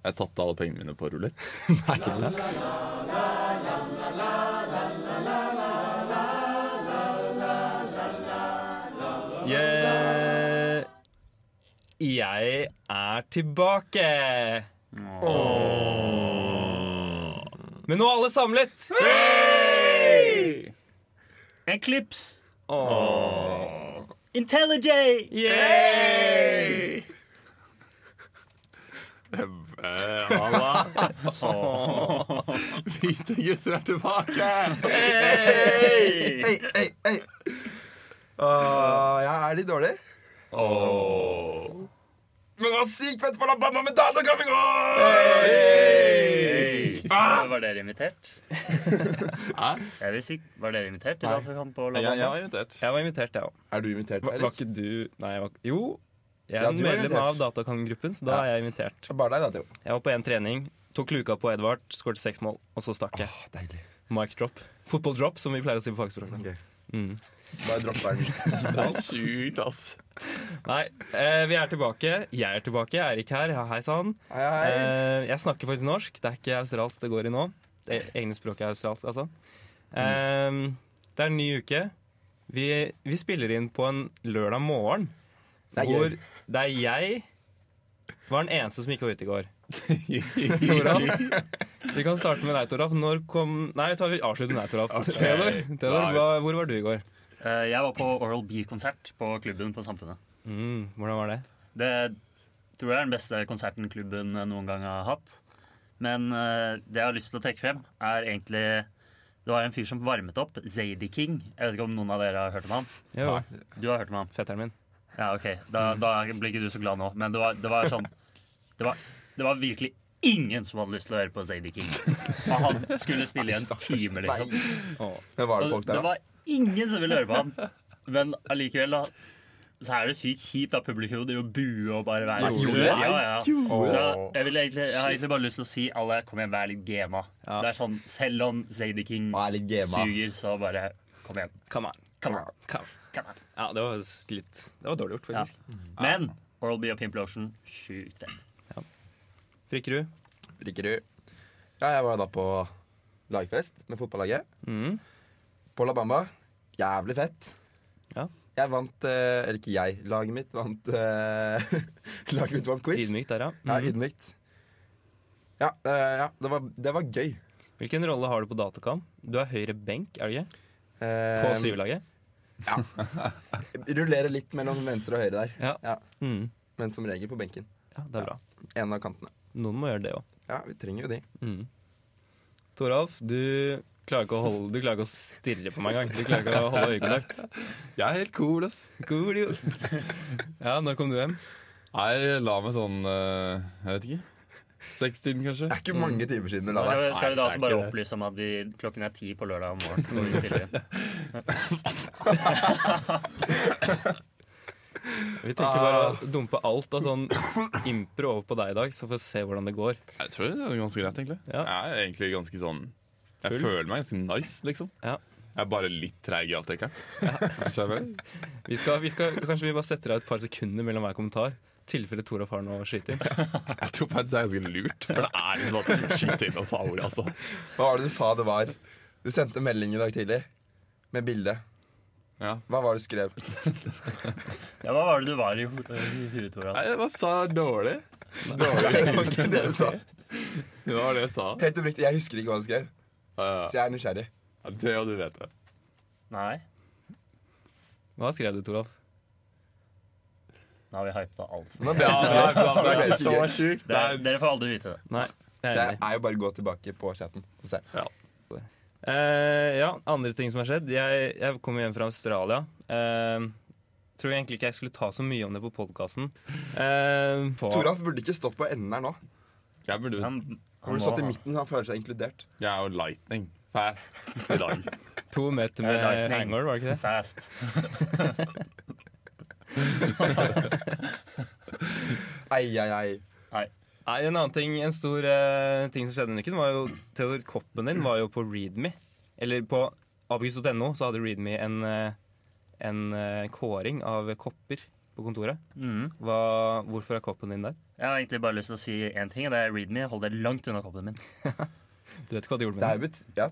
Jeg tatt alle pengene mine på rulett. Nei, ikke det. Yeah. Jeg er tilbake! Men nå er alle samlet! Eclipse. IntelliJ! Yay! Hvite gutter er tilbake! Hey! Hey, hey, hey. Uh, jeg er litt dårlig. Oh. Men det var sykt fett for Bamma med datakamp Hey! Ah! Var dere invitert? Jeg vil si, Var dere invitert Nei. Jeg, jeg var invitert. Jeg var invitert, jeg òg. Er du invitert, Var, var ikke du Nei, jeg var, jo. Jeg er Ja, medlem av Datakang-gruppen, så da Ja. er jeg invitert. Bare deg, da, Theo. Jeg var på én trening, tok luka på Edvard, skåret seks mål, og så stakk jeg. Åh, deilig. Mic drop. Football drop, som vi pleier å si på fagspråket. Ok. Mm. Bare dropp den. Det er sjukt, ass. Nei, eh, vi er tilbake. Jeg er tilbake. Eirik her. Ja, hei sann. Hei, hei. Eh, jeg snakker faktisk norsk. Det er ikke australsk det går i nå. Det egne språket er australsk, altså. Eh, det er en ny uke. Vi, vi spiller inn på en lørdag morgen Det er hvor gøy. det er jeg var den eneste som ikke var ute i går. Vi kan starte med deg, Toralf. Når kom Nei, tar vi avslutter med deg, Toralf. Theodor, Theodor hva, hvor var du i går? Uh, Jeg var på Oral B-konsert på klubben på Samfunnet. Mm, hvordan var det? Det tror jeg er den beste konserten klubben noen gang har hatt. Men uh, det jeg har lyst til å trekke frem, er egentlig Det var en fyr som varmet opp. Zadie King. Jeg vet ikke om noen av dere har hørt om han? Jo, Du har hørt om han? fetteren min. Ja, ok. Da, da blir ikke du så glad nå. Men det var, det var sånn det var, det var virkelig ingen som hadde lyst til å høre på Zadie King. Og han skulle spille i en time, liksom. Det var det folk der, det var ingen som ville høre på han. Men allikevel, da. Så er det sykt kjipt at publikum driver og buer og bare være sur. Ja, ja. Så jeg, vil egentlig, jeg har egentlig bare lyst til å si alle kom igjen, vær litt gema. Ja. Det er sånn, Selv om Zadie King suger, så bare kom igjen. Come on. Come on. Come. Come on. Ja, det var litt Det var dårlig gjort, Ja. faktisk. Men Oral B og Pimplotion, sjukt fett. Frikkerud? Frikkerud. Ja, jeg var da på lagfest med fotballaget. Mm. På La Bamba. Jævlig fett. Ja. Jeg vant eh, Eller ikke jeg. Laget mitt vant eh, Laget mitt vant quiz. Ydmykt der, ja. Ja, Mm. ydmykt. Ja, eh, ja det, var, det var gøy. Hvilken rolle har du på Datakam? Du er høyre benk, er du ikke? Eh, På syvlaget? Rullerer litt mellom venstre og høyre der. Ja. Mm. Men som regel på benken. ja, det er bra. En av kantene. Noen må gjøre det òg. Ja, vi trenger jo de. Mm. Toralf, du klarer ikke å holde Du klarer ikke å stirre på meg engang. Du klarer ikke å holde øyekontakt. Jeg er helt cool, ass. Cool, jo. Ja, når kom du hjem? Nei, la meg sånn eh, Jeg vet ikke. Sekstiden, kanskje? Det er ikke mange timer siden Da. Skal vi, skal vi da også bare opplyse om at vi, klokken er ti på lørdag morgen når vi spiller inn? Vi tenker bare å dumpe alt av sånn impro over på deg i dag, så får vi se hvordan det går. Jeg tror det er ganske greit, egentlig. Ja. Jeg er egentlig ganske sånn Jeg Full? føler meg ganske nice, liksom. Ja. Jeg er bare litt treig i avtrekkeren. Du? Vi skal, vi skal, kanskje vi bare setter av et par sekunder mellom hver kommentar. Tilfelle Toralf har noe å skyte inn. Jeg tror faktisk det er ganske lurt, for det er noe å skyte inn og ta ordet, altså. Hva var det du sa det var? Du sendte melding i dag tidlig med bilde. Ja. Hva var det du skrev? Ja, Hva var det du var i, i huet, Toralf? Nei, jeg bare sa dårlig. Det var ikke det du sa. Det var det jeg sa. Helt oppriktig, jeg husker ikke hva du skrev. Så jeg er nysgjerrig. ja. Det og du vet det. Nei, Hva skrev du, Toralf? Nå har vi hypa alt. Men det, Ja, det er det er så sjukt. Det er dere får aldri vite det. Nei. Det er er jo bare å gå tilbake på chatten og se. Eh, ja, andre ting som har skjedd. Jeg, jeg kom hjem fra Australia. Eh, tror egentlig ikke jeg skulle ta så mye om det på podkasten. Eh, på- Toralf burde ikke stått på enden her nå. Jeg burde Han, Han stått i midten, så han føler seg inkludert. Jeg er jo lightning fast i dag. To meter med hangover, var det ikke det? Fast. Ei, ei, ei. Nei, En annen ting, en stor eh, ting som skjedde denne uken, var jo Theodor, koppen din var jo på Readme. Eller på abus.no så hadde Readme en, eh, en eh, kåring av kopper på kontoret. Mm. Hva, hvorfor er koppen din der? Jeg har egentlig bare lyst til å si én ting, og det er Readme. Hold deg langt unna koppen min. Du vet ikke hva du gjorde Det er med jo bet... Ja.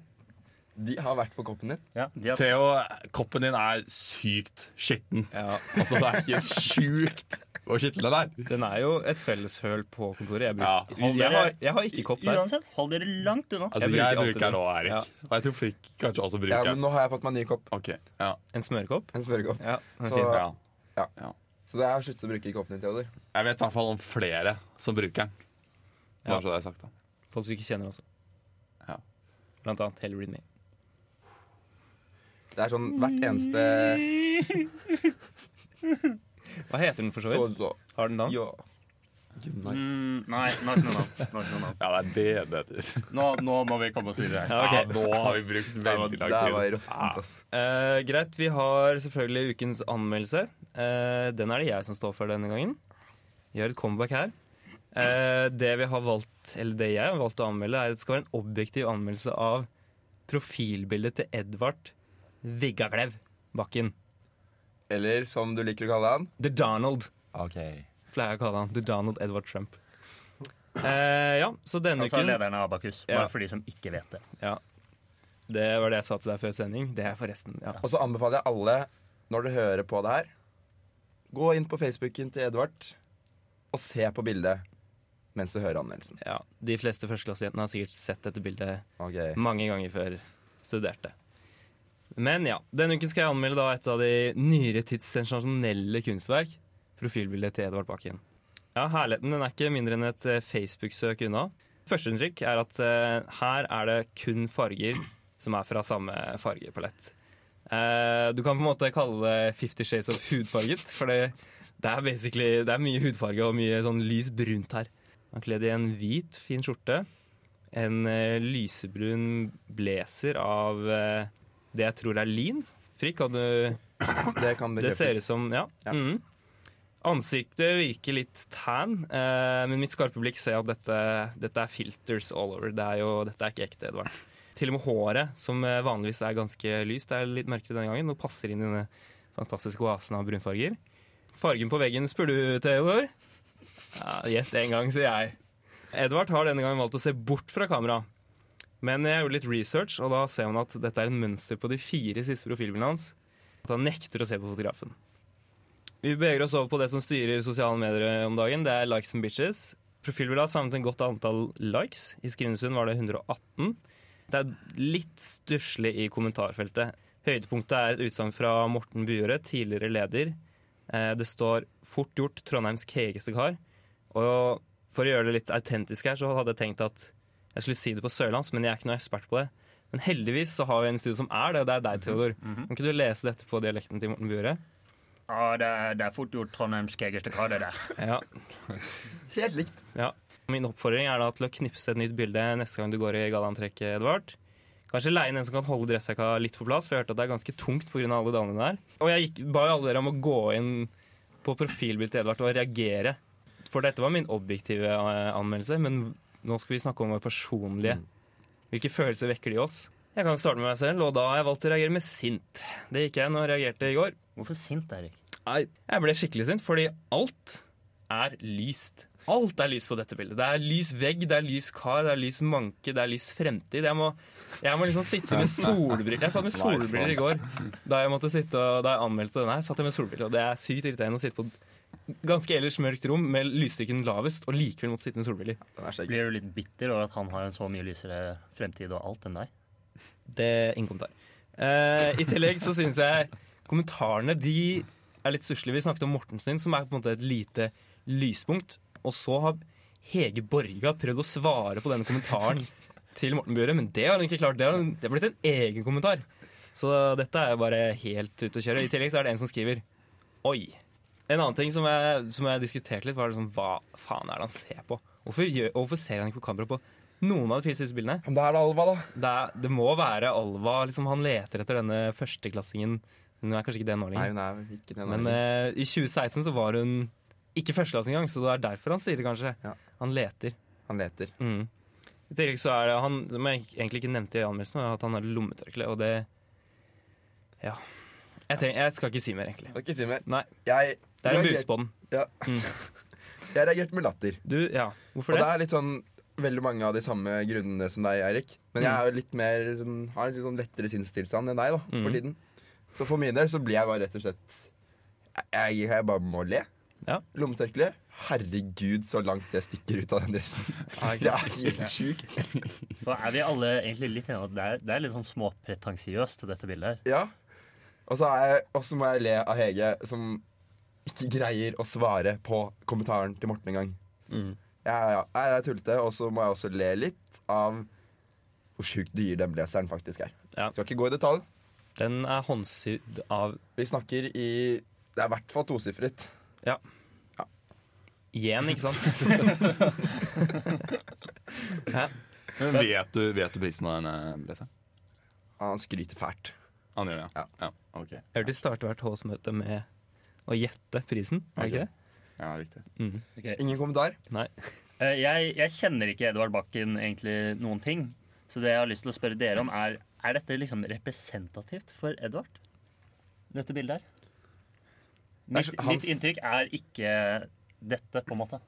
De har vært på koppen din. Ja, de har Theo, koppen din er sykt skitten. Ja, Altså, det er helt sjukt hvor skitten den er. Den er jo et felleshøl på kontoret. Jeg, Ja, dere, jeg, har, jeg har ikke kopp der. Uansett, hold dere langt unna. Altså, Jeg jeg bruker bruker, den nå, Erik. Ja. Og jeg tror Frikk kanskje også bruker Ja, den. men nå har jeg fått meg ny kopp. Okay. ja. En smørkopp? En smørkopp. Ja, ok. Så- ja. Så det er slutt å bruke koppen din, Theodor. Jeg vet i hvert fall om flere som bruker den. Ja. Bare så det er sagt da. Folk du ikke kjenner også. Ja. Blant annet Hell Read Me. Det er sånn hvert eneste Hva heter den for så vidt? Har den navn? Ja. Mm, nei, nå har ikke noe navn. Ja, det er det det heter. Nå, nå må vi komme oss videre. Ja, ok. Ja, nå har vi brukt veldig det lang var tid. Ja. Eh, greit, vi har selvfølgelig ukens anmeldelse. Uh, den er det jeg som står for denne gangen. Gjør et comeback her. Uh, det vi har valgt, eller det jeg har valgt å anmelde, er, det skal være en objektiv anmeldelse av profilbildet til Edvard Viggaklev Bakken. Eller som du liker å kalle han. The Donald, Ok. pleier jeg å kalle han. The Donald Edward Trump. Eh, ja, så denne Altså uken lederen av Abakus, Ja. bare for de som ikke vet det. Det var det jeg sa til deg før sending. Det er forresten ja. Og så anbefaler jeg alle, når du hører på det her, gå inn på Facebooken til Edvard og se på bildet mens du hører anmeldelsen. ja. De fleste førsteklassejentene har sikkert sett dette bildet okay. mange ganger før studerte. Men ja, denne uken skal jeg anmelde da et av de nyere tids sensasjonelle kunstverk. Profilbildet til Edvard Bakken. Ja, Herligheten den er ikke mindre enn et eh, Facebook-søk unna. Førsteinntrykk er at eh, her er det kun farger som er fra samme fargepalett. Eh, du kan på en måte kalle det Fifty Shades of hudfarget, for det, det er det er mye hudfarge og mye sånn lys brunt her. Han er kledd i en hvit, fin skjorte. En eh, lysebrun blazer av eh, det jeg tror er lin. Frikk, kan du Det kan Det ser ut som Ja. Ja. Mm. Ansiktet virker litt tan, eh, men mitt skarpe blikk ser at dette, dette er filters all over. Det er jo, dette er ikke ekte, Edvard. Til og med håret, som eh, vanligvis er ganske lyst, er litt mørkere denne gangen og passer inn i denne fantastiske oasen av brunfarger. Fargen på veggen, spør du, Theodor? Ja, Gjett en gang, sier jeg. Edvard har denne gangen valgt å se bort fra kamera. Men jeg gjorde litt research, og da ser man at dette er en mønster på de fire siste profilbildene hans. At han nekter å se på fotografen. Vi beveger oss over på det som styrer sosiale medier om dagen. Det er likes and bitches. Profilbildet har samlet en godt antall likes. I Skrinesund var det 118. Det er litt stusslig i kommentarfeltet. Høydepunktet er et utsagn fra Morten Bujøre, tidligere leder. Eh, Det står 'Fort gjort Trondheims kegeste kar'. Og for å gjøre det litt autentisk her, så hadde jeg tenkt at jeg skulle si det på sørlands, men jeg er ikke noe ekspert på det. Men heldigvis så har vi en studio som er det, og det er deg, Theodor. Kan ikke du lese dette på dialekten til Morten Bure? Ja, det er, det er fort gjort Trondheims kegeste grad, det der. Ja. Helt likt. Ja. Min oppfordring er da til å knipse et nytt bilde neste gang du går i gallaantrekket, Edvard. Kanskje leie en som kan holde dressjakka litt på plass, for jeg har hørt at det er ganske tungt pga. alle damene der. Og jeg gikk, ba jo alle dere om å gå inn på profilbildet til Edvard og reagere. For dette var min objektive eh, anmeldelse, men nå skal vi snakke om vår personlige. Hvilke følelser vekker de oss? Jeg kan starte med meg selv, og da har jeg valgt å reagere med sint. Det gikk jeg når jeg reagerte i går. Hvorfor sint, Erik? Jeg ble skikkelig sint, fordi alt er lyst. Alt er lyst på dette bildet. Det er lys vegg, det er lys kar, det er lys manke, det er lys fremtid. Jeg må, jeg må liksom sitte med solbriller. Jeg satt med solbriller i går da jeg måtte sitte og, da jeg anmeldte denne. her, satt jeg med solbriller, og Det er sykt irriterende å sitte på ganske ellers mørkt rom med lysstyrken lavest, og likevel måtte sitte med solbriller. Er Blir du litt bitter over at han har en så mye lysere fremtid og alt enn deg? Det er ingen kommentar. Uh, I tillegg så syns jeg kommentarene de er litt stusslige. Vi snakket om Mortensen, som er på en måte et lite lyspunkt. Og så har Hege Borga prøvd å svare på denne kommentaren til Morten Bjøre, men det har hun ikke klart. Det har, det har blitt en egen kommentar. Så dette er jo bare helt ute å kjøre. I tillegg så er det en som skriver Oi. En annen ting som jeg, som jeg diskuterte litt, var liksom, hva faen er det han ser på? Hvorfor, gjør, hvorfor ser han ikke på kamera på noen av de fire siste bildene? Men da er det Alva, da. det, er, det må være Alva. Liksom, han leter etter denne førsteklassingen. Hun er kanskje ikke det nå Nei, hun er ikke det. Men nei. eh, i 2016 så var hun ikke førsteklasse engang, så det er derfor han sier det, kanskje. Ja. Han leter. Han leter. Mm. I tillegg så er det han, som jeg egentlig ikke nevnte i anmeldelsen, at han har lommetørkle, og det Ja. Jeg, tenker, jeg skal ikke si mer, egentlig. Skal ikke si mer. Nei. Jeg Det er en den. Ja. Mm. Jeg reagerte med latter. Du, ja, hvorfor Og det det? er litt sånn veldig mange av de samme grunnene som deg, Eirik. Men jeg er jo litt mer sånn, har en litt sånn lettere sinnstilstand enn deg da, for Mhm. tiden. Så for min del så blir jeg bare rett og slett Jeg, jeg bare må le. Ja. Lommetørkle. Herregud, så langt det stikker ut av den dressen. Det er helt sjukt. Så er vi alle egentlig litt enige om at det er, det er litt sånn småpretensiøst, dette bildet her? Ja. Og og så må jeg le av Hege, som ikke greier å svare på kommentaren til Morten engang. Mm. Ja, ja, jeg er tullete, og så må jeg også le litt av hvor sjukt dyr den blazeren faktisk er. Ja. Skal ikke gå i detalj. Den er håndsydd av Vi snakker i Det er i hvert fall tosifret. yen, ikke sant? Men vet du, vet du prisen på den eh, blazeren? Han skryter fælt. Han gjør det, Ja. ja. ok. Jeg hørte de starter hvert HS-møte med å gjette prisen. Er det ikke det? Ja, riktig. Mm. Ingen kommentar? Nei. Uh, Jeg, jeg kjenner ikke Edvard Bakken egentlig noen ting. Så det jeg har lyst til å spørre dere om, er Er dette liksom representativt for Edvard? Dette bildet her? Mitt, Nei, hans- mitt inntrykk er ikke dette, på en måte.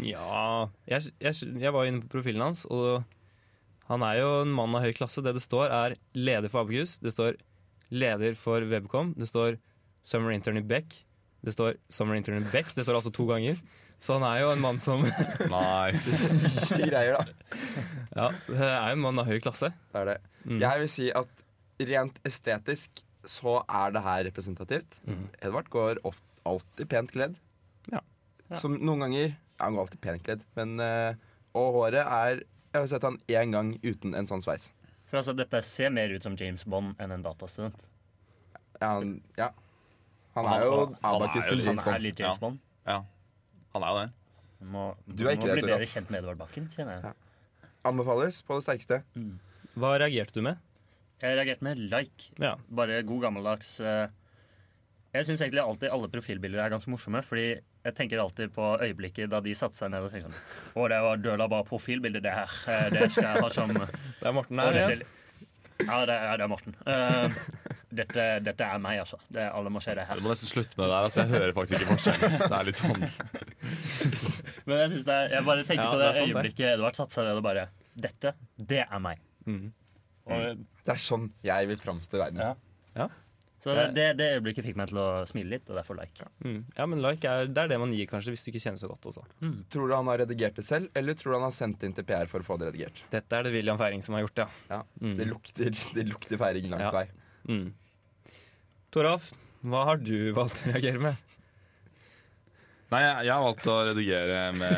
Ja jeg, jeg, jeg var inne på profilen hans, og han er jo en mann av høy klasse. Det det står, er leder for Abakus. Det står leder for Webcom. Det står Summer Intern i Beck. Det står Summer Intern i Beck. Det står altså to ganger. Så han er jo en mann som Nice. Greier, da. Ja, er jo en mann av høy klasse. Det er det. Mm. Jeg vil si at rent estetisk så er det her representativt. Mm. Edvard går ofte, alltid pent kledd. Ja. Ja. Som noen ganger ja, Han går alltid pent kledd, men eh, Og håret er Jeg har sett han én gang uten en sånn sveis. For altså, Dette ser mer ut som James Bond enn en datastudent. Ja, han, ja. Han er jo er jo litt- Han James er Bond. litt James Ja. Bond. Ja. Han er jo det. Du må, Du er ikke må det, bli bedre Toralf. kjent med Edvard Bakken, kjenner jeg. Anbefales på det sterkeste. Hva reagerte du med? Jeg reagerte med like. Ja. Bare god gammeldags eh, Jeg syns egentlig alltid alle profilbilder er ganske morsomme. Fordi jeg tenker alltid på øyeblikket da de satte seg ned og tenkte sånn Å, det var døla bare profilbilde, det her. Eh, Det skal jeg ha som Det er Morten her. Ja. dette- Ja, det, ja, det er Morten. Eh, dette, dette er meg, altså. Det, alle må se det her. Du må nesten slutte med det der. Altså, jeg hører faktisk ikke forskjellen. Det er litt sånn Men jeg, synes det er, jeg bare tenker Ja, på det det, øyeblikket Edvard satte seg ned og bare Dette, det er meg. Mm. Og, Det er sånn jeg vil framstå i verden. Ja. Ja. Så det, det, det øyeblikket fikk meg til å smile litt, og derfor like. Mm. ja, men like er, det er det man gir, kanskje, hvis du ikke kjenner så godt. Også. Tror du han har redigert det selv, eller tror du han har sendt det inn til PR for å få det redigert? Dette er det William Feiring som har gjort, ja. Ja, Mm. Det lukter, det lukter feiring langt Ja. vei. Mm. Toralf, hva har du valgt å reagere med? Nei, jeg, jeg har valgt å redigere med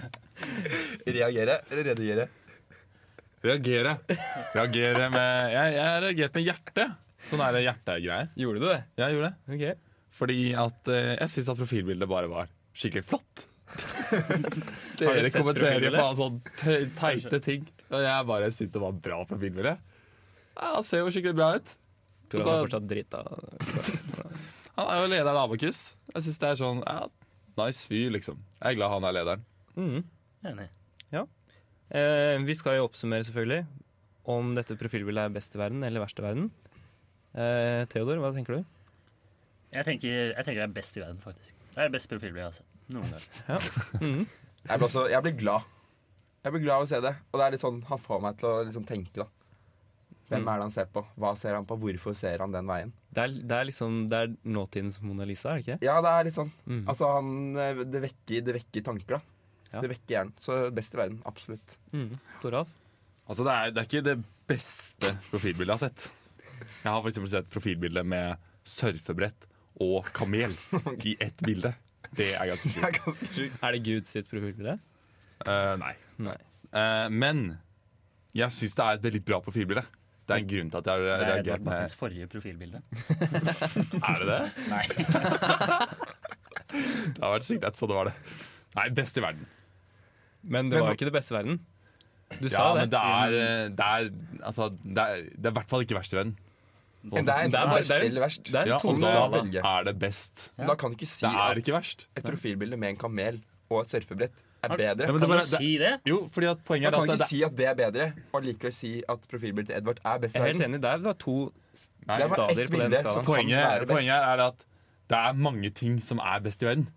Reagere eller redigere? Reagere. Reagere med Jeg, jeg har reagert med hjertet. Sånn er det hjertegreier. Gjorde du det? Jeg gjorde det. Okay. Fordi at eh, jeg syns at profilbildet bare var skikkelig flott. Har Dere kommenterer faen sånn te- teite ting. Og jeg bare syns det var bra profilbilde. Ja, han ser jo skikkelig bra ut. Toralf Altså- er fortsatt drita. Han er jo lederen av Abakus. Jeg syns det er sånn ja, nice fyr, liksom. Jeg er glad han er lederen. Mm. Enig. Eh, vi skal jo oppsummere selvfølgelig om dette profilbildet er best i verden eller verst i verden. Eh, Theodor, hva tenker du? Jeg tenker, jeg tenker det er best i verden, faktisk. Det er det beste profilbildet jeg har sett. Noen gang. Mm. Jeg blir, også, jeg blir glad. Jeg blir glad av å se det. Og det er litt sånn, har får meg til å liksom tenke, da. Hvem Mm. er det han ser på? Hva ser han på? Hvorfor ser han den veien? Det, er, det er liksom Det er nåtidens Mona Lisa, er det ikke? Ja, det er litt sånn. Mm. Altså, han, eh, det, vekker, det vekker tanker, da. Ja. Det vekker hjernen. Så best i verden. Absolutt. Mm. Toralf? Altså, det er, det er ikke det beste profilbildet jeg har sett. Jeg har eksempel sett profilbilde med surfebrett og kamel i ett bilde. Det er ganske sjukt. er ganske sjukt. Er det Gud sitt profilbilde? Uh, nei. Nei. Uh, men jeg syns det er et veldig bra profilbilde. Det er en grunn til at jeg har Det er reagert Edvard med Bakkens forrige profilbilde. Er det det? Nei. Det har vært sykt lett, så det var det. Nei, best i verden. Men det Men- var ikke det beste i verden. Du Ja, sa men det. det er, eh, det er Altså, det er, det er i hvert fall ikke verst i verden. Men det er enten best er- eller verst. det er Ja, og er det best. Ja. Da kan du ikke si Det at et profilbilde med en kamel og et surfebrett er bedre. Ja, Kan det du bare- si det? Jo, fordi at poenget Man er kan ikke det, si at det er bedre, og likevel si at profilbildet til Edvard er best i Jeg er helt verden. enig. Der var to Nei, Det bare stadier på den skalaen. poenget, kan poenget er at det er mange ting som er best i verden.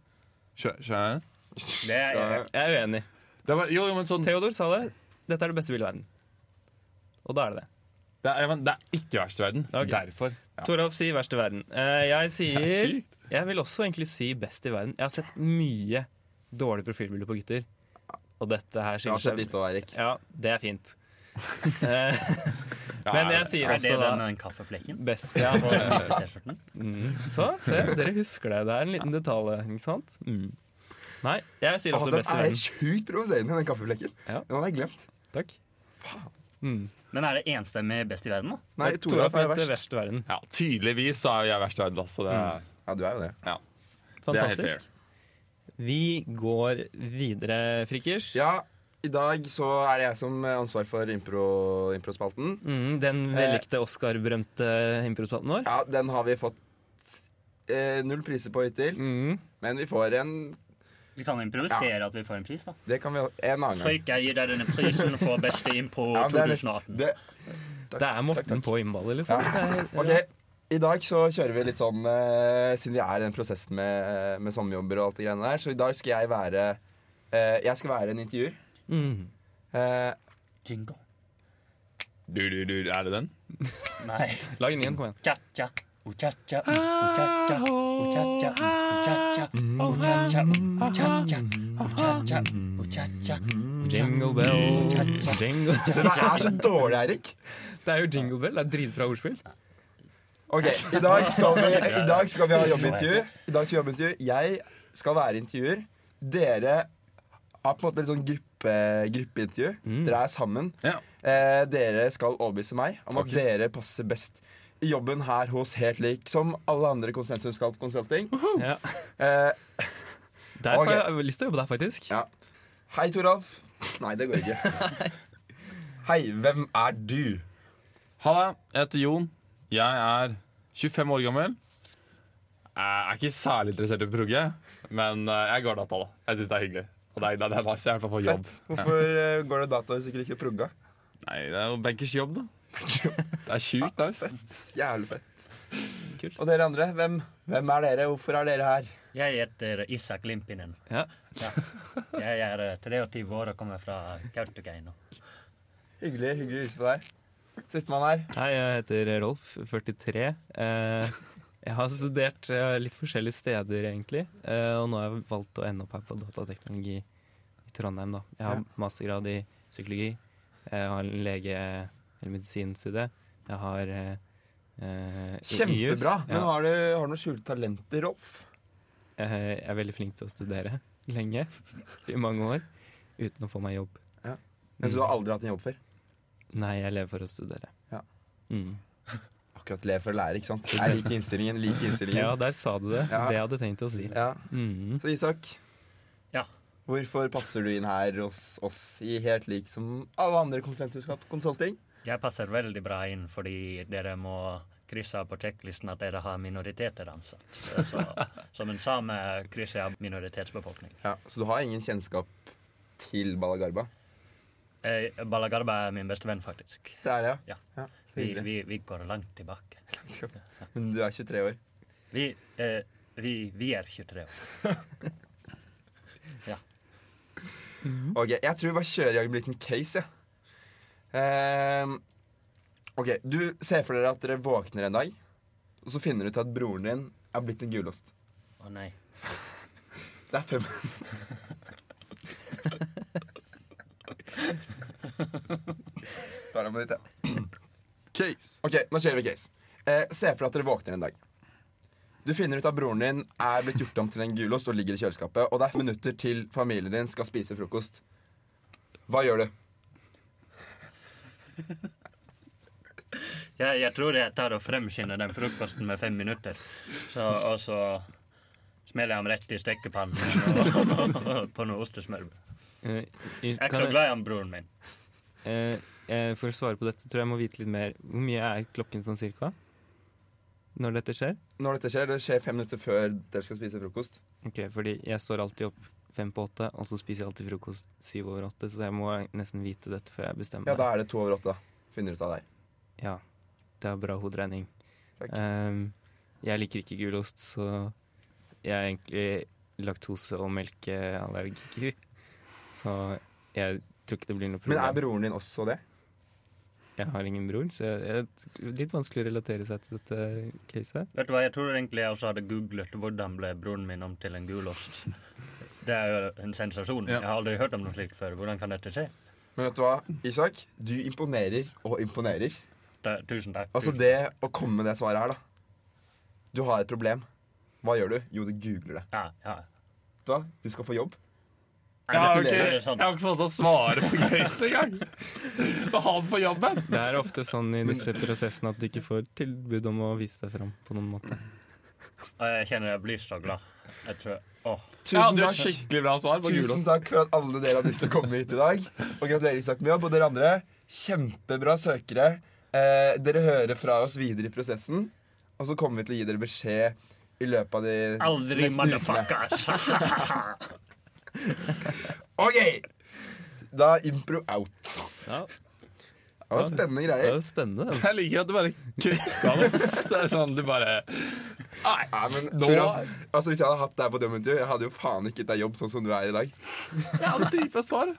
Skjønner jeg? Det er jeg, Jeg er uenig. Det var, jo, jo, men sånn Theodor sa det. Dette er det beste bildet i verden. Og da er det det. det er, men det er ikke verst i verden. Okay. Derfor. Ja. Toralf sier verst i verden. Eh, jeg er sier. Jeg vil også egentlig si best i verden. Jeg har sett mye dårlige profilbilde på gutter. Og dette her skiller seg ditt òg, Erik. Ja, det er fint. Eh, Men er jeg sier sier Er det også den med den kaffeflekken? best. Ja. På den? Mm. Så, se, dere husker det. Det er en liten detalj, ikke sant? Mm. Nei, jeg sier også den best i er verden. helt sjukt provoserende, den kaffeflekken. Ja. Den hadde jeg glemt. Takk. Mm. Men er det enstemmig best i verden, da? Nei, Toralf er verst. verst i verden. Ja, tydeligvis så er jeg verst i verden. Altså. Det er, Ja, du er jo det. ja, det er helt fair. Fantastisk. Vi går videre, Frikkers. Ja, i dag så er det jeg som har ansvar for impro- improspalten. Mm, den vellykte Oscar-berømte improspalten vår. Ja, den har vi fått eh, null priser på hittil, Mm. men vi får en Vi kan improvisere at vi får en pris, da. Det kan vi en annen gang. Frøyk, jeg gir deg denne prisen for beste impro Ja, det er nesten- 2018. det, Det er Morten på innballet, liksom. Ja. Det er- Ok, i dag så kjører vi litt sånn eh, Siden vi er i den prosessen med, eh, med sommerjobber og alt det greiene der, så i dag skal jeg være eh, Jeg skal være en intervjuer. Mm. Eh, Jingle. Du, du, du, er det den? Nei. Lag en igjen, kom igjen. Cha-cha. Uchacha, uchacha, ah, ah, mm-hmm. mm-hmm. mm-hmm. Jingle bell, Det er så dårlig, Eirik. Det er jo jingle bell. Det er dritbra ordspill. Ok, i dag skal vi, i dag skal vi ha jobbintervju. I dag skal vi ha jobbintervju. Jeg skal være intervjuer. Dere har på en måte et sånn gruppe, gruppeintervju. Mm. Dere er sammen. Ja. Eh, dere skal overbevise meg om at dere passer best i jobben her hos Helt lik som alle andre konsulentselskap consulting. Ja. Eh, okay. Jeg har lyst til å jobbe der, faktisk. ja. Hei, Toralf. Nei, det går ikke. Hei, hvem er du? Halla, jeg heter Jon. Jeg er 25 år gammel. Jeg er ikke særlig interessert i å progge, men eh, jeg går data, da. Jeg syns det er hyggelig. Og det er, det er nice. Jeg er på jobb. Fett. Hvorfor ja. går det data hvis du ikke liker å progge? Nei, det er jo bankers jobb, da. Det er sjukt nice. Jævlig fett. Kult. Og dere andre, hvem, hvem er dere? Hvorfor er dere her? Jeg heter Isak Limpinen. Ja. Ja. Jeg er eh, 23 år og kommer fra Kautokeino. Hyggelig hyggelig å hilse på deg. Sistemann her. Hei, jeg heter Rolf, 43. Eh, jeg har studert eh, litt forskjellige steder, egentlig. Eh, og nå har jeg valgt å ende opp her på datateknologi i Trondheim. da. Jeg har mastergrad i psykologi. Jeg har lege- eller medisinstudie. Jeg har i. Kjempebra. Men Ja. har du, har du noen skjulte talenter, Rolf? Jeg er veldig flink til å studere lenge, i mange år, uten å få meg jobb. Ja. Synes du har aldri hatt en jobb før. Nei, jeg lever for å studere. Ja. Mm. Akkurat lev for å lære, ikke sant? Jeg liker innstillingen. liker innstillingen. Ja, der sa du det. Ja. Det jeg hadde tenkt å si. Ja. Mm. Så Isak, Ja. hvorfor passer du inn her hos oss i helt lik som alle andre konsulentselskap konsulting? Jeg passer veldig bra inn fordi dere må krysse av på sjekklisten at dere har minoriteter ansatt. Så, som en same krysser jeg av minoritetsbefolkning. Ja, Så du har ingen kjennskap til Balagarba? Eh, Balagarba er min beste venn, faktisk. Det er det, Ja. ja. Så Vi, vi, vi går langt tilbake. Langt tilbake Men du er 23 år. Vi, eh, vi, vi er 23 år. Ja Ok, Jeg tror vi bare kjører i gang en liten case. jeg. Ehm, ok, Du ser for dere at dere våkner en dag, og så finner du ut at broren din er blitt en gulost. Å nei. Det er fem Tar det med ditt, ja. Case. Ok, nå kjører vi case. Eh, se for deg at dere våkner en dag. Du finner ut at broren din er blitt gjort om til en gulost og ligger i kjøleskapet. Og det er minutter til familien din skal spise frokost. Hva gjør du? Jeg, jeg tror jeg tar og fremskynder den frokosten med fem minutter. Så, og så smeller jeg ham rett i stekepannen og, på noe ostesmørbrød. Eh, Jeg er ikke så glad i han broren min. eh, eh, For å svare på dette tror jeg jeg må vite litt mer. Hvor mye er klokken sånn cirka? Når dette skjer? Når dette skjer, det skjer fem minutter før dere skal spise frokost. Ok, fordi jeg står alltid opp fem på åtte, og så spiser jeg alltid frokost syv over åtte, så jeg må nesten vite dette før jeg bestemmer Ja, da er det to over åtte. da. Finner ut av deg. Ja, det er bra hoderegning. Takk. Ehm, jeg liker ikke gulost, så jeg er egentlig laktose- og melkeallergiker. Så jeg tror ikke det blir noe Men er broren din også det? Jeg har ingen bror, så jeg, jeg, det er litt vanskelig å relatere seg til dette caset. Vet du hva, Jeg tror egentlig jeg også hadde googlet hvordan ble broren min om til en gulost. Det er jo en sensasjon. Ja. Jeg har aldri hørt om noe slikt før. Hvordan kan dette skje? Men vet du hva, Isak? Du imponerer og imponerer. Da, tusen takk. Altså det å komme med det svaret her, da. Du har et problem. Hva gjør du? Jo, du googler det. Ja, ja. Hva? Du skal få jobb. Jeg har, ikke, jeg har ikke fått til å svare på caset engang. Har han på jobben? Det er ofte sånn i disse prosessene at du ikke får tilbud om å vise deg fram på noen måte. Jeg kjenner jeg blir så glad. Jeg tror, åh. Ja, Tusen du har takk. skikkelig bra svar på Tusen takk for at alle dere har lyst til å komme hit i dag. Og gratulerer, Isak, med jobb. Og dere andre, kjempebra søkere. Eh, dere hører fra oss videre i prosessen. Og så kommer vi til å gi dere beskjed i løpet av de Aldri neste ukene. OK! Da er impro out. Ja, Det var spennende greier. det er jo spennende. Jeg liker at du bare kutta det. Det er sånn du bare Nei, men, Nå- altså, hvis jeg hadde hatt deg på dømmet, jeg hadde jo faen ikke gitt deg jobb sånn som du er i dag. jeg hadde dritbra svar.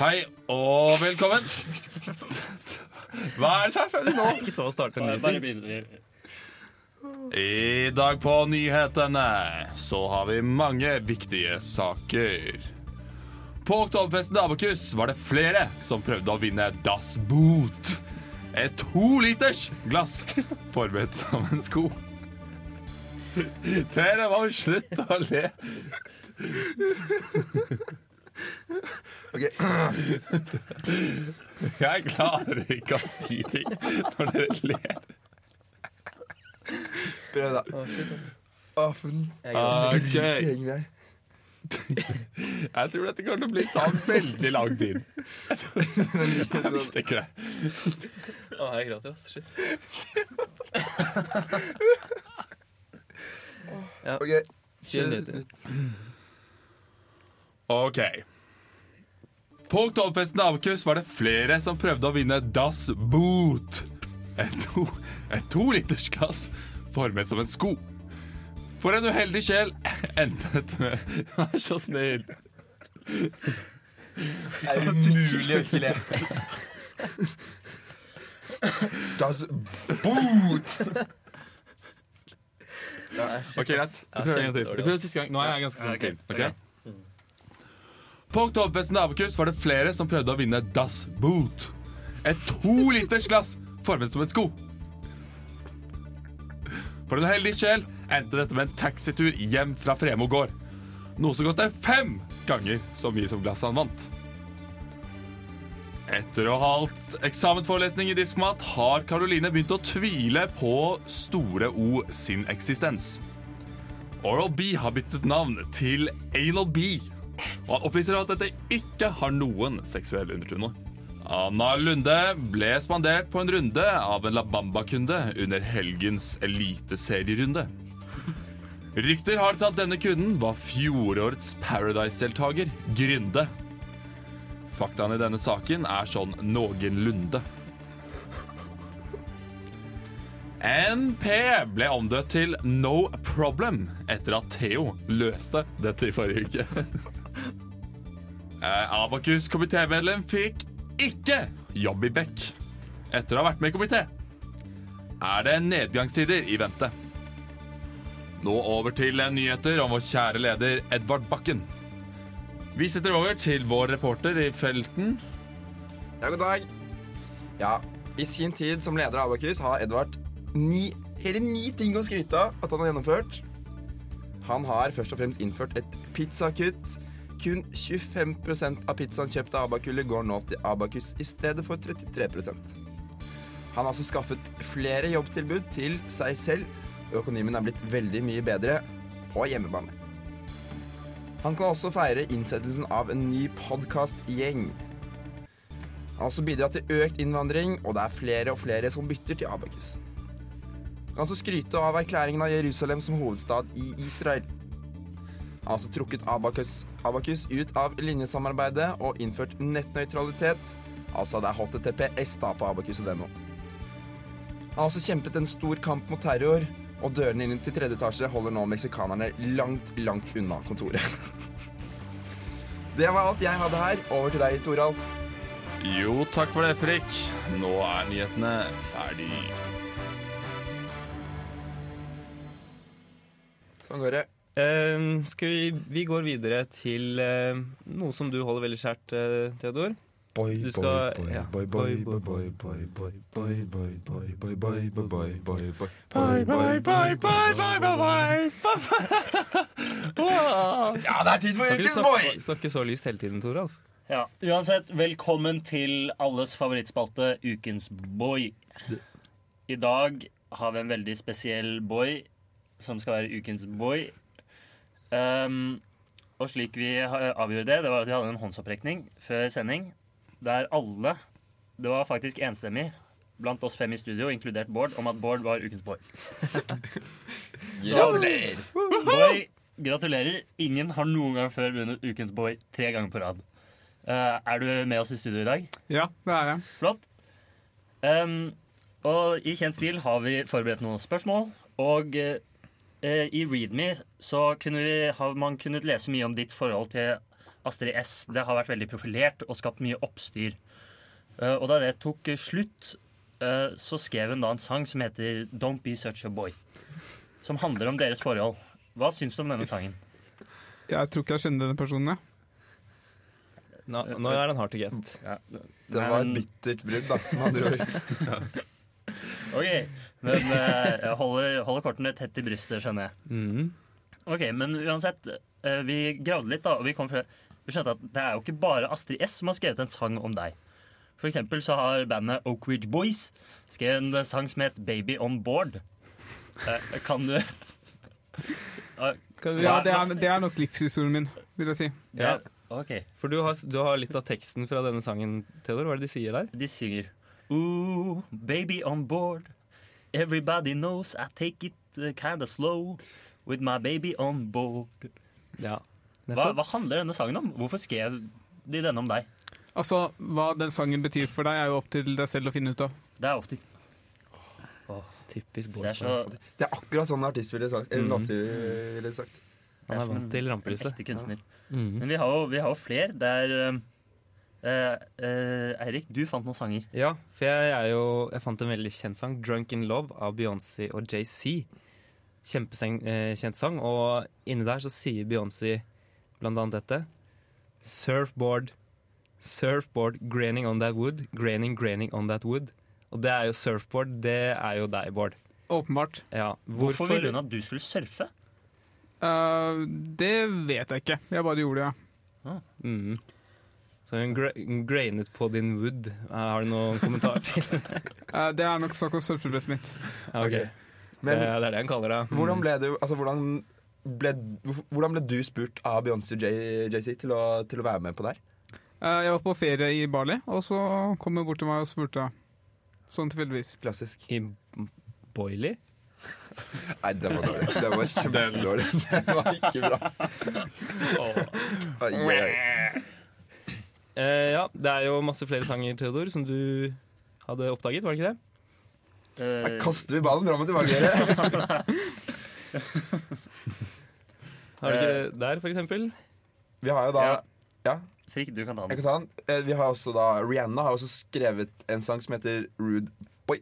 Hei og velkommen. Hva er det som er funny nå? Ikke så å starte en ny ting. I dag på nyhetene så har vi mange viktige saker. På Oktoberfesten Abakus var det flere som prøvde å vinne Das Boot. Et toliters glass forberedt som en sko. Dere må slutte å le. Ok, Jeg klarer ikke å si ting når dere ler. Prøv, da. Å, for en Ok, gjeng vi er. Jeg tror dette kommer til å bli ta veldig lang tid. Jeg visste ikke det. Å, jeg gråter, ass. Shit. Ok, Kjør nyheter. Ok. På Oktoberfesten Abakus var det flere som prøvde å vinne Das Boot. Et to, et tolitersglass formet som en sko. For en uheldig sjel endte dette med Vær så snill. Det er umulig å ikke le. Das Boot! Ok, greit. Vi prøver en gang til. Vi prøver siste gang. Nå er jeg ganske sikker. Okay? ok, ok? På Oktoberfesten Abakus var det flere som prøvde å vinne Das Boot. Et to liters glass formet som en sko. For en heldig sjel endte dette med en taxitur hjem fra Fremo gård. Noe som kostet fem ganger så mye som glasset han vant. Etter å ha holdt eksamensforelesning i diskmat har Caroline begynt å tvile på Store O sin eksistens. Oral B har byttet navn til Anal B, og han opplyser at dette ikke har noen seksuell undertone. Anna Lunde ble spandert på en runde av en La Bamba-kunde under helgens eliteserierunde. Rykter har til at denne kunden var fjorårets Paradise-deltaker, Grynde. Faktaene i denne saken er sånn noenlunde. NP ble omdøpt til No Problem etter at Theo løste dette i forrige uke. Eh, Abakus komitémedlem fikk ikke jobb i Beck etter å ha vært med i komité. Er det nedgangstider i vente? Nå over til nyheter om vår kjære leder Edvard Bakken. Vi setter over til vår reporter i felten. Ja, god dag. Ja, i sin tid som leder av Abakus har Edvard ni, hele ni ting å skryte av at han har gjennomført. Han har først og fremst innført et pizzakutt. Kun 25% av pizzaen kjøpt av Abakullet går nå til Abakus i stedet for 33% Han har også skaffet flere jobbtilbud til seg selv, økonomien er blitt veldig mye bedre på hjemmebane. Han kan også feire innsettelsen av en ny podkastgjeng. Han har også bidratt til økt innvandring, og det er flere og flere som bytter til Abakus. Han kan også skryte av erklæringen av Jerusalem som hovedstad i Israel. Han har også trukket Abakus Abakus ut av linjesamarbeidet og innført nettnøytralitet. Altså det er HTTPS da på abakus.no. Han har også kjempet en stor kamp mot terror, og dørene inn til tredje etasje holder nå meksikanerne langt, langt unna kontoret. Det var alt jeg hadde her. Over til deg, Toralf. Jo, takk for det, Frik. Nå er nyhetene ferdig. Sånn går det. Eh, skal vi, vi går videre til uh, noe som du holder veldig kjært, uh, Theodor. Boy, Du skal- ja. boy, boy, boy, boy, boy, boy, boy, boy, boy, boy, boy, boy, boy, boy, boy. boy, bye, bye, bye, bye, bye, bye. Ja, det er tid for ukens boy! snakke så lyst hele tiden, Toralf? Ja, Uansett, velkommen til alles favorittspalte, Ukens boy. I dag har vi en veldig spesiell boy som skal være ukens boy. Um, og slik vi avgjorde det, det var at vi hadde en håndsopprekning før sending der alle Det var faktisk enstemmig blant oss fem i studio, inkludert Bård, om at Bård var ukens Bård. Gratulerer! Boy, gratulerer. Ingen har noen gang før vunnet ukens boy tre ganger på rad. Uh, er du med oss i studio i dag? Ja, det er jeg. Flott. Um, og i kjent stil har vi forberedt noen spørsmål. Og eh, i Readme så kunne vi, har man kunnet lese mye om ditt forhold til Astrid S. Det har vært veldig profilert og skapt mye oppstyr. Eh, og da det tok eh, slutt, eh, så skrev hun da en sang som heter Don't Be Such a Boy. Som handler om deres forhold. Hva syns du om denne sangen? Jeg tror ikke jeg kjenner denne personen. jeg. Nå, nå er den hard to get. Ja, Det var et bittert brudd, da, med andre ord. OK. Men eh, jeg holder, holder kortene tett i brystet, skjønner jeg. Mhm. Ok, Men uansett, eh, vi gravde litt, da, og vi, kom fra, vi skjønte at det er jo ikke bare Astrid S som har skrevet en sang om deg. For eksempel så har bandet Oak Ridge Boys skrevet en sang som het Baby On Board. Eh, kan du Eh, Ja, det er, det er nok livshistorien min, vil jeg si. Ja, OK. For du har, du har litt av teksten fra denne sangen, Theodor. Hva er det de sier der? De synger Ooh, baby on board. Everybody knows I take it uh, kinda slow. With my baby on board. Ja. Hva, hva handler denne sangen om? Hvorfor skrev de denne om deg? Altså, Hva den sangen betyr for deg, er jo opp til deg selv å finne ut av. Det er opp til Typisk Det er boys. så Det er akkurat sånn en artist ville sagt. Eller mm. låtskriver ville sagt. Han er vant til rampelyset. ekte kunstner. Mhm. Men vi har jo, vi har jo flere Det er eh, Eirik, du fant noen sanger. Ja, for jeg, er jo, jeg fant en veldig kjent sang, 'Drunk in Love' av Beyoncé og JC. Kjempekjent eh, sang, og inni der så sier Beyoncé blant annet dette. Surfboard, surfboard, graining on that wood, graining, graining on that wood. Og det er jo surfboard, det er jo deg, Bård. Åpenbart. Ja, Hvorfor ville hun at du skulle surfe? Uh, det vet jeg ikke. Jeg bare gjorde det, ja. Mhm. Så hun grainet på din wood. Eh, Har du noen kommentar til det? Eh, det er nok snakk om surfebrettet mitt. Ja, ok. Ok. Men det, det er det han kaller det. hvordan ble du Altså, hvordan ble, hvordan ble du spurt av Beyoncé og Jay- JC til, å- til å være med på der? her? jeg var på ferie i Bali, og så kom hun bort til meg og spurte. Sånn tilfeldigvis. Klassisk. I Boily? Nei, det var dårlig. Det var kjempedårlig. Det var ikke bra. Oh. Oh, oi. Eh, ja, det er jo masse flere sanger, Theodor, som du hadde oppdaget, var det ikke det? Eh, Her kaster vi ballen fram og tilbake. Dere. Har du ikke det der, for eksempel? Vi har jo da Ja. Ja, Frikk, du kan ta jeg den. kan ta den. Eh, Vi har også da Rihanna har også skrevet en sang som heter Rude Boy.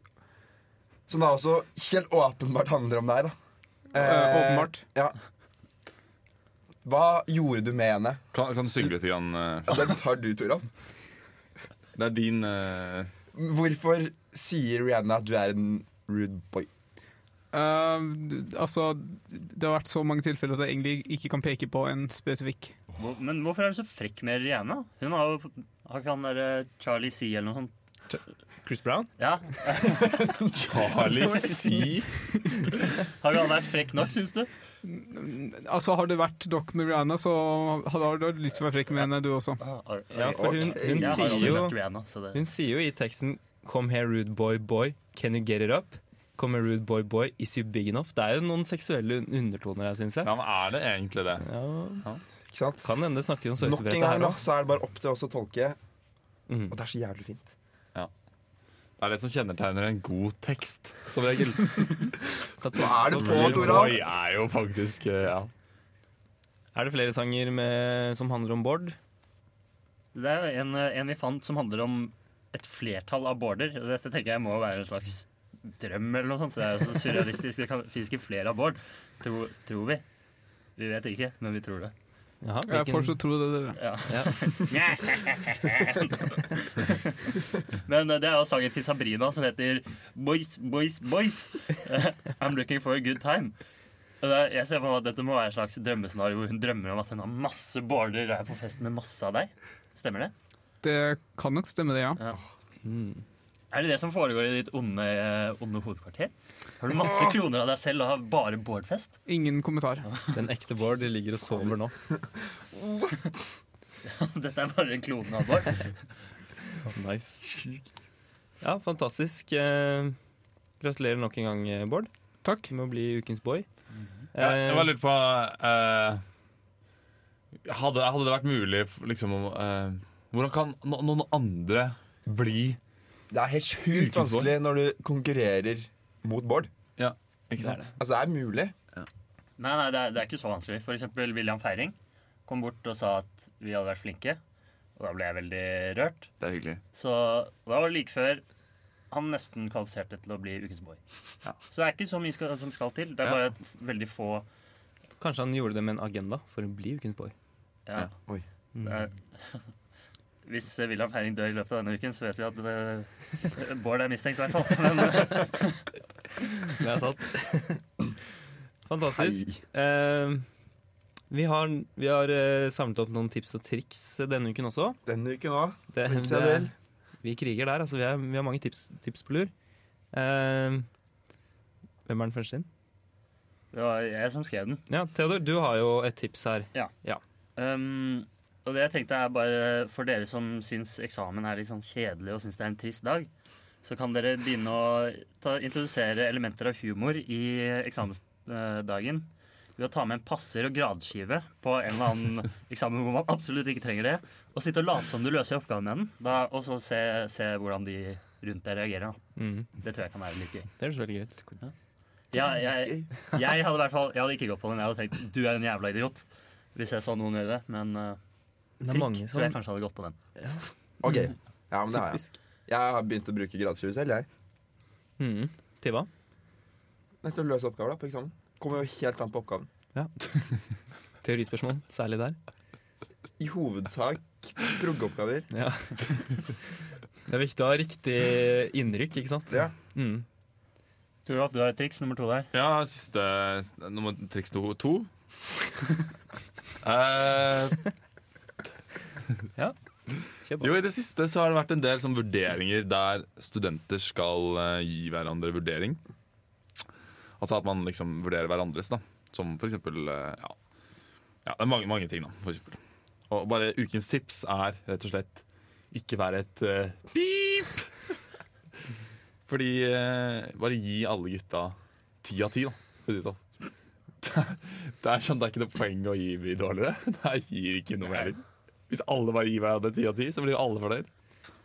Som da også helt åpenbart handler om deg, da. Eh, åpenbart. Ja. Hva gjorde du med henne? Kan, kan du synge litt? Igjen, uh? Ja, Den tar du, Toralf. Det er din uh... Hvorfor sier Rihanna at du er en rude boy? Uh, altså, det har vært så mange tilfeller at jeg egentlig ikke kan peke på en spesifikk. Hvor, men hvorfor er du så frekk med Rihanna? Hun har jo Har ikke han derre Charlie C eller noe sånt? Chris Brown? Ja. Charlie C. Har ikke han vært frekk nok, syns du? Altså, Har det vært Doc med Rihanna, så har du lyst til å være frekk med henne, du også. Ja, for hun, hun, sier jo, hun sier jo i teksten 'Come here, rude boy, boy, can you get it up?' Come here, rude boy, boy, is you big enough? Det er jo noen seksuelle undertoner her, syns jeg. Ja, men er det egentlig det? Ja. Kan hende snakker om Nok en gang da, så er det bare opp til oss å tolke, Mm. og det er så jævlig fint. Det er det som kjennetegner en god tekst, som regel. Hva er det på, Tora? Boy er jo faktisk eh, ja. Er det flere sanger med, som handler om Bård? Det er jo en, en vi fant som handler om et flertall av boarder. Dette tenker jeg må være en slags drøm eller noe sånt. Det er jo så surrealistisk. Det kan, ikke flere av board, Tror, tror vi. Vi vet ikke, men vi tror det. Jaha, Jeg fortsatt tror det. dere. Ja. Ja. Men eh, det er jo sangen til Sabrina som heter Boys, boys, boys. I'm looking for a good time. Jeg ser for meg at Dette må være en slags drømmescenario hvor hun drømmer om at hun har masse boarder og er på fest med masse av deg. Stemmer det? Det kan nok stemme, det, ja. Ja. Mm. Er det det som foregår i ditt onde, eh, onde hovedkvarter? Har du masse kloner av deg selv og har bare boardfest? Ingen kommentar. Den ekte Bård ligger og sover nå. What? Dette er bare klonen av Bård. Nice. Ja, fantastisk. Eh, gratulerer nok en gang, eh, Bård, Takk. med å bli ukens boy. Ja, jeg var litt på uh, hadde, hadde det vært mulig liksom om, eh, Hvordan kan no, noen andre bli Det er helt sjukt vanskelig når du konkurrerer mot Bård. Ikke er sant? det. Altså, det er mulig. Nei, nei, det er, det er ikke så vanskelig. For eksempel William Feiring kom bort og sa at vi hadde vært flinke. Og da ble jeg veldig rørt. Det er hyggelig. Så da var det like før han nesten kvalifiserte til å bli ukens boy. Ja. Så det er ikke så mye skal, som skal til. Det er Ja. bare et veldig få Kanskje han gjorde det med en agenda for å bli ukens boy. ja. Ja. Oi. Det er, Hvis William Feiring dør i løpet av denne uken, så vet vi at det, Bård er mistenkt, i hvert fall. Men Det er sant. Fantastisk. Uh, vi har, vi har uh, samlet opp noen tips og triks denne uken også. Denne uken òg. Vi kriger der. Altså, vi, er, vi har mange tips, tips på lur. Uh, hvem er den første inn? det var jeg som skrev den. Ja, Theodor, du har jo et tips her. Ja. Um, og det jeg tenkte er bare For dere som syns eksamen er litt sånn kjedelig og syns det er en trist dag, så kan dere begynne å ta, introdusere elementer av humor i eksamensdagen ved å ta med en passer og gradskive på en eller annen eksamen hvor man absolutt ikke trenger det, og sitte og late som du løser oppgaven med den, da, og så se, se hvordan de rundt deg reagerer. Mm, Det tror jeg kan være litt gøy. det høres veldig greit Ja, jeg, jeg hadde i hvert fall Jeg hadde ikke gått på den. Jeg hadde tenkt du er en jævla idiot. Hvis jeg så noen gjøre det. Men uh, Det er mange tror jeg kanskje hadde gått på den. OK. Ja, men det har jeg. Jeg har begynt å bruke gradsskive selv, jeg. mm, Til hva? Til å løse oppgaver da, på eksamen. Kommer jo helt an på oppgaven. Ja. Teorispørsmål, særlig der. I hovedsak proggeoppgaver. Ja. Det er viktig å ha riktig innrykk, ikke sant? Ja. Mm. Tror du at du har et triks nummer to der? Ja, siste nummer triks to. to. Eh, På. jo, I det siste så har det vært en del sånn vurderinger der studenter skal eh, gi hverandre vurdering. Altså at man liksom vurderer hverandres, da. Som for eksempel eh, ja. ja, det er mange, mange ting, da. For. Og bare ukens tips er rett og slett ikke være et uh, pip! Fordi eh, bare gi alle gutta ti av ti, da. For å si det sånn. Det er sånn, det er ikke noe poeng å gi mye dårligere. Det gir ikke noe mening. Hvis alle bare gir hverandre ti av ti, så blir jo alle fornøyd.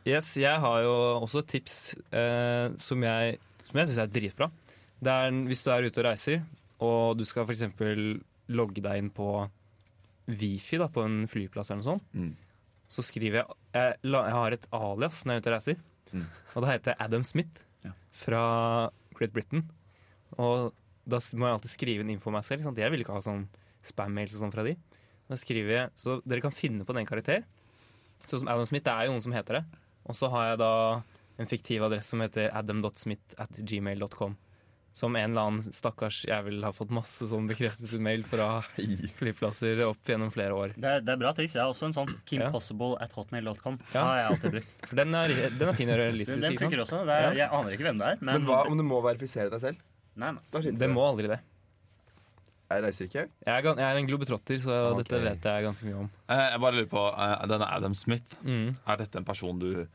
Yes, jeg har jo også et tips eh, som jeg, som jeg syns er dritbra. Det er hvis du er ute og reiser, og du skal f.eks. logge deg inn på Wifi da, på en flyplass eller noe sånt, Mm. så skriver jeg jeg, jeg har et alias når jeg er ute og reiser. Mm. Og da heter jeg Adam Smith Ja. fra Great Britain. Og da må jeg alltid skrive en info om meg selv. Sant? Jeg vil ikke ha sånn spam-mails og sånn fra de. Da skriver jeg, Så dere kan finne på den karakter. Sånn som Adam Smith, det er jo noen som heter det. Og så har jeg da en fiktiv adresse som heter adam.smith at gmail.com. Som en eller annen stakkars jævel har fått masse sånn bekreftelsesmail fra flyplasser opp gjennom flere år. Det er, det er bra triks. Jeg har også en sånn Ja. kingpossible at hotmail.com. Ja. Ja. har jeg alltid brukt. For den er, den er fin og realistisk. den den funker også. Det er, Ja. jeg aner ikke hvem det er. Men, Men hva om du må verifisere deg selv? Nei, nei. Det må aldri det. Jeg reiser ikke. Jeg er, jeg er en globetrotter, så okay. dette vet jeg ganske mye om. Eh, Jeg bare lurer på, eh, Denne Adam Smith, Mm. er dette en person du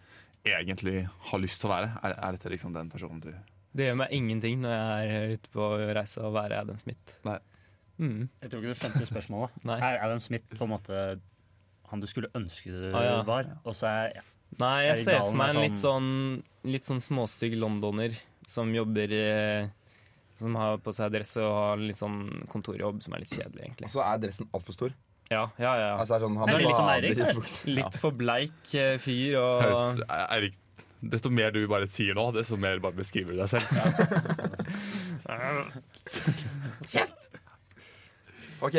egentlig har lyst til å være? Er, er dette liksom den personen du Det gjør meg ingenting når jeg er ute på reise og være Adam Smith. Nei. Mm. Jeg tror ikke du skjønte spørsmålet. Nei. Er Adam Smith på en måte han du skulle ønske du Ah, ja. var? Og så er Nei, Er jeg ser for meg en litt sånn, litt sånn småstygg londoner som jobber eh, Som har på seg dress og har litt sånn kontorjobb som er litt kjedelig, egentlig. Og så er dressen altfor stor. Ja, ja, ja. Altså, er sånn, han er litt bader Eirik. Litt for bleik eh, fyr og Høres- Eirik, desto mer du bare sier nå, desto mer bare beskriver du deg selv. Kjeft! Ok,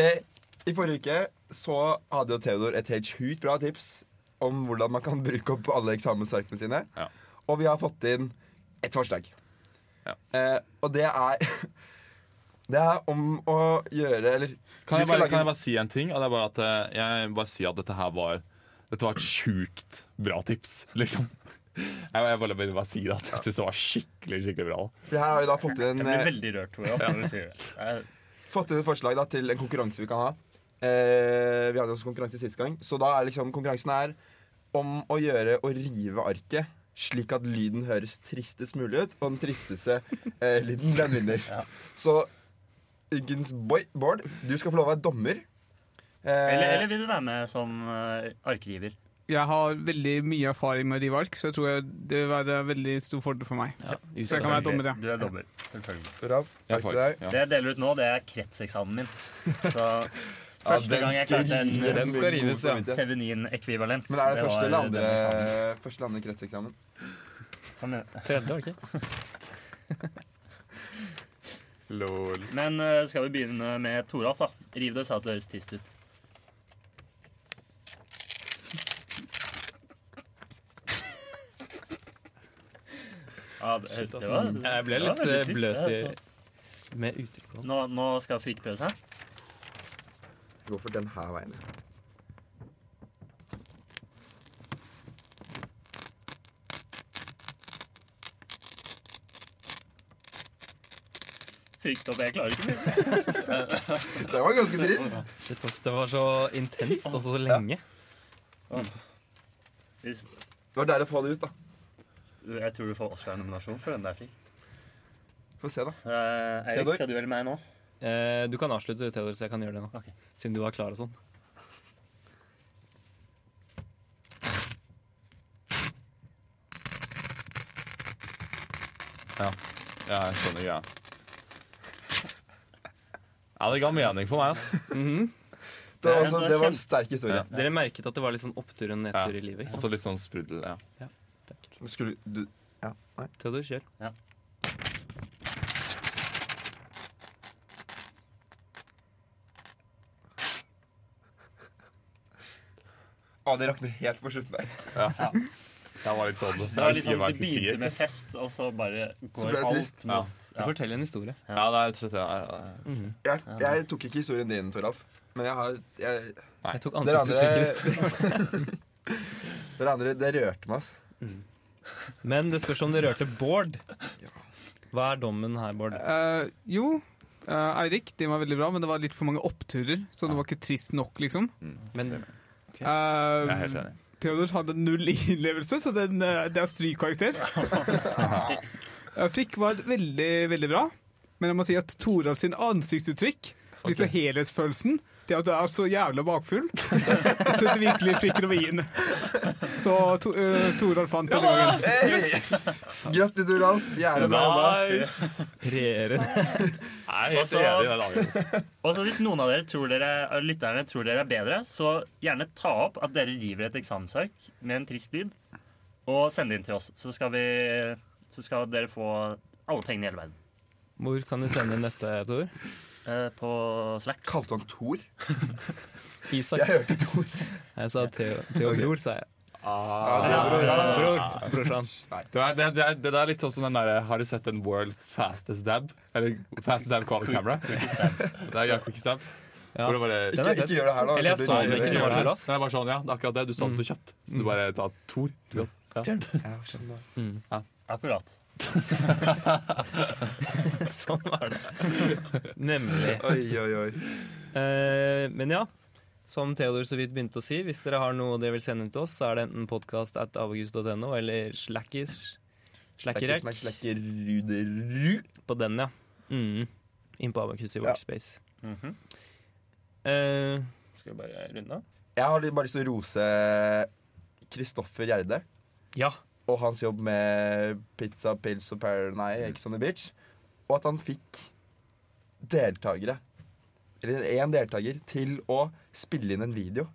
I forrige uke så hadde jo Theodor et helt sjukt bra tips om hvordan man kan bruke opp alle eksamensarkene sine. Ja. Og vi har fått inn et forslag. Ja. Eh, og det er Det er om å gjøre Eller Kan jeg, bare, lage kan jeg bare si en ting? Og det er bare at eh, jeg bare sier at dette her var Dette var et sjukt bra tips, liksom. Jeg, jeg bare begynner bare si det, at jeg syns det var skikkelig skikkelig bra. For her har vi da fått inn, Jeg blir eh, veldig rørt, jeg, når du sier det. Jeg- fått inn et forslag da, til en konkurranse vi kan ha. Eh, vi hadde også konkurranse sist gang. Så da er liksom konkurransen er om å gjøre å rive arket slik at lyden høres tristest mulig ut, og den tristeste eh, lyden, den vinner. Ja. Så Uggens boy, Bård, du skal få lov å være dommer. Eh, Eller, eller vil du være med som uh, arkriver? Jeg har veldig mye erfaring med å rive ark, så jeg tror jeg det vil være veldig stor fordel for meg. ja, Så jeg kan være dommer, ja. Du er dommer, selvfølgelig. Ralf, takk til deg. ja. Det jeg deler ut nå, det er kretseksamen min. Så første ja, gang jeg klarte den, en Den skal rives, ja. samvittighet. Tevenin-ekvivalent. Men er det det første eller andre, første eller andre kretseksamen? Tredje, det ikke? Lol. Men uh, skal vi begynne med Toralf, da? Riv det sa at det høres tist ut. Ja, det, det var, Jeg ble det litt veldig eh, bløt i altså. med uttrykk. Nå, nå skal Frike prøve Gå for den her veien. Frykter at jeg klarer ikke mer. Det var ganske trist. Shit, ass, det var så intenst og så lenge. Hvis, Det var deilig å få det ut, da. jeg tror du får Oscar-nominasjon for den der. Få se, da. Uh, Eirik, skal du eller meg nå? Eh, du kan avslutte, Theodor, så jeg kan gjøre det nå. Ok. Siden du var klar og sånn. Ja, jeg skjønner greia. Ja, det ga mening for meg, ass. Mhm. Det var, Det er altså, det var en sterk historie. Ja. Dere merket at det var litt sånn opptur og Ja. nedtur i livet? ikke sant? så litt sånn sprudel. ja. ja. Skulle du Ja, nei. Theodor, kjør. Å, det rakner helt på slutten der. Ja. Det var litt sånn Det var litt sånn det begynte med fest, og så bare går så alt mot Ja. Du forteller en historie. Ja, det er, ja, ja, ja. Jeg, jeg tok ikke historien din, Toralf. Men jeg har jeg, Nei. Jeg tok ansiktsuttrykket ditt. Dere andre, det rørte meg, altså. Men det spørs om det rørte Bård. Hva er dommen her, Bård? Uh, jo, uh, Eirik, det var veldig bra, men det var litt for mange oppturer, så det var ikke trist nok, liksom. Men Jeg er helt enig. Theodor hadde null innlevelse, så den, eh, det er strykkarakter. Eh, Frikk var veldig, veldig bra, men jeg må si at Toralf sin ansiktsuttrykk disse Ok. Det at du er så jævla bakfull. Det setter virkelig prikker over i-en. Så to, uh, Toralf vant denne gangen. Hey! Grattis, Toralf. Gjerne bra. Nice! regjerende. Jeg er helt Også- enig i den avgjørelsen. Og så Hvis noen av dere tror dere, lytterne tror dere er bedre, så gjerne ta opp at dere river et eksamensark med en trist lyd, og send det inn til oss. Så skal, vi, så skal dere få alle pengene i hele verden. Hvor kan du sende inn dette, Tor? Eh, på Slack. Kalte han Thor? Isak. Jeg hørte Thor. Jeg sa Theo, Theo Ok. Bror, sa jeg. Det var bra. Bror. Brorsan. Det er, det, er, det, er, det er litt sånn som den derre Har du sett den World's Fastest Dab? Eller Fastest Dab Quality Camera? Det er ja, Quick Stab. Ja. Hvor det bare Den Ikke, sett. ikke gjør det her, da. Eller jeg så det ikke, det var så her. raskt. Det er bare sånn, ja. Det er akkurat det. Du sa det så kjapt. Så du bare tar Thor. ikke sant? Ja. Mm. Sånn var det. Nemlig. Oi, oi, oi. Eh, men ja, som Theodor så vidt begynte å si, hvis dere har noe dere vil sende til oss, så er det enten podkast at avgus.no eller slackis. Slackerek på den, ja. Mm. Inn på Abakus i Ja. Workspace. Eh, skal vi bare runde av? Jeg har bare lyst til å rose Kristoffer Gjerde Ja. Og hans jobb med Pizza, Pils og Pair, Nei, Ex on the Beach. Og at han fikk deltakere, eller én deltaker, til å spille inn en video.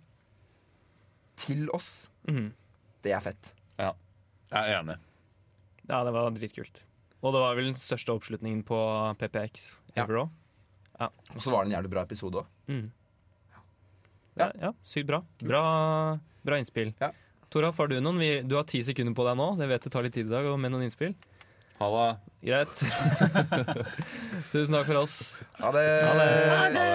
Til oss. Mm. Det er fett. Ja, jeg er enig. ja, det var dritkult. Og det var vel den største oppslutningen på PPX Ja. ever òg. Og så var det en jævlig bra episode òg. Mm. Ja, ja, sykt bra. Bra, bra innspill. Ja. Toralf, har du noen? Vi, du har ti sekunder på deg nå. Det vet det tar litt tid i dag, og med noen innspill. Halla. Greit. Tusen takk for oss. Ha det. Ha det. Ha det.